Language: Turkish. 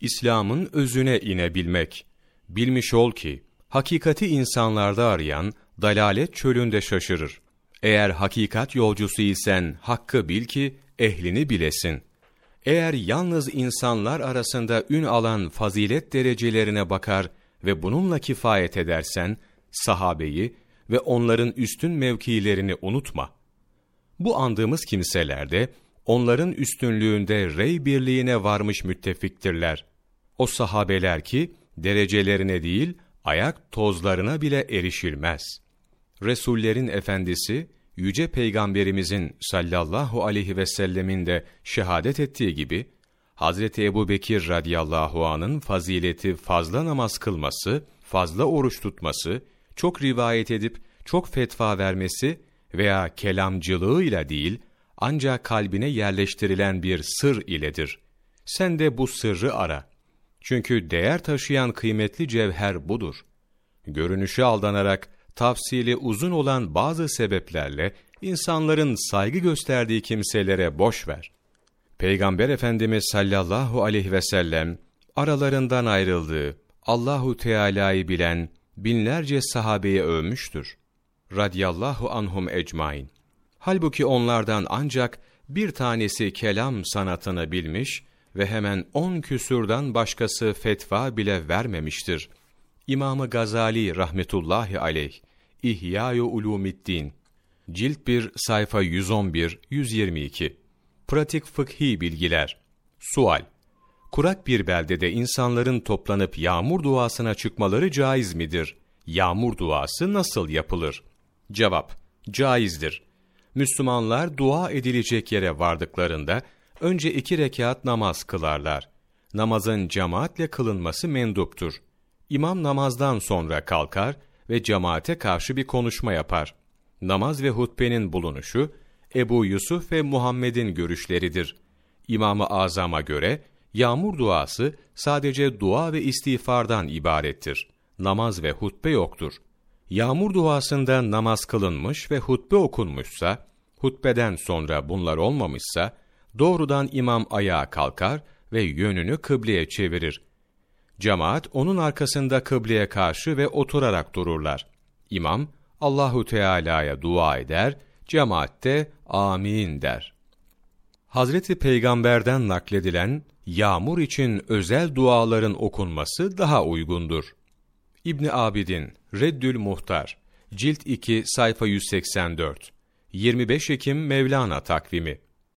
İslam'ın özüne inebilmek. Bilmiş ol ki, hakikati insanlarda arayan, dalalet çölünde şaşırır. Eğer hakikat yolcusu isen, hakkı bil ki, ehlini bilesin. Eğer yalnız insanlar arasında ün alan fazilet derecelerine bakar ve bununla kifayet edersen, sahabeyi ve onların üstün mevkilerini unutma. Bu andığımız kimselerde, onların üstünlüğünde rey birliğine varmış müttefiktirler. O sahabeler ki, derecelerine değil, ayak tozlarına bile erişilmez. Resullerin efendisi, Yüce Peygamberimizin sallallahu aleyhi ve sellemin de şehadet ettiği gibi, Hazreti Ebu Bekir radıyallahu anın fazileti fazla namaz kılması, fazla oruç tutması, çok rivayet edip çok fetva vermesi veya kelamcılığıyla değil, ancak kalbine yerleştirilen bir sır iledir. Sen de bu sırrı ara. Çünkü değer taşıyan kıymetli cevher budur. Görünüşe aldanarak, tafsili uzun olan bazı sebeplerle, insanların saygı gösterdiği kimselere boş ver. Peygamber Efendimiz sallallahu aleyhi ve sellem, aralarından ayrıldığı, Allahu Teala'yı bilen binlerce sahabeyi övmüştür. Radiyallahu anhum ecmain. Halbuki onlardan ancak bir tanesi kelam sanatını bilmiş ve hemen on küsurdan başkası fetva bile vermemiştir. İmamı Gazali rahmetullahi aleyh, İhya-i Ulumiddin, Cilt 1 sayfa 111-122 Pratik fıkhi bilgiler Sual Kurak bir beldede insanların toplanıp yağmur duasına çıkmaları caiz midir? Yağmur duası nasıl yapılır? Cevap Caizdir. Müslümanlar dua edilecek yere vardıklarında önce iki rekat namaz kılarlar. Namazın cemaatle kılınması menduptur. İmam namazdan sonra kalkar ve cemaate karşı bir konuşma yapar. Namaz ve hutbenin bulunuşu, Ebu Yusuf ve Muhammed'in görüşleridir. İmam-ı Azam'a göre, yağmur duası sadece dua ve istiğfardan ibarettir. Namaz ve hutbe yoktur. Yağmur duasında namaz kılınmış ve hutbe okunmuşsa, hutbeden sonra bunlar olmamışsa, doğrudan imam ayağa kalkar ve yönünü kıbleye çevirir. Cemaat onun arkasında kıbleye karşı ve oturarak dururlar. İmam Allahu Teala'ya dua eder, cemaat de amin der. Hazreti Peygamber'den nakledilen yağmur için özel duaların okunması daha uygundur. İbni Abidin, Reddül Muhtar, Cilt 2, sayfa 184, 25 Ekim Mevlana takvimi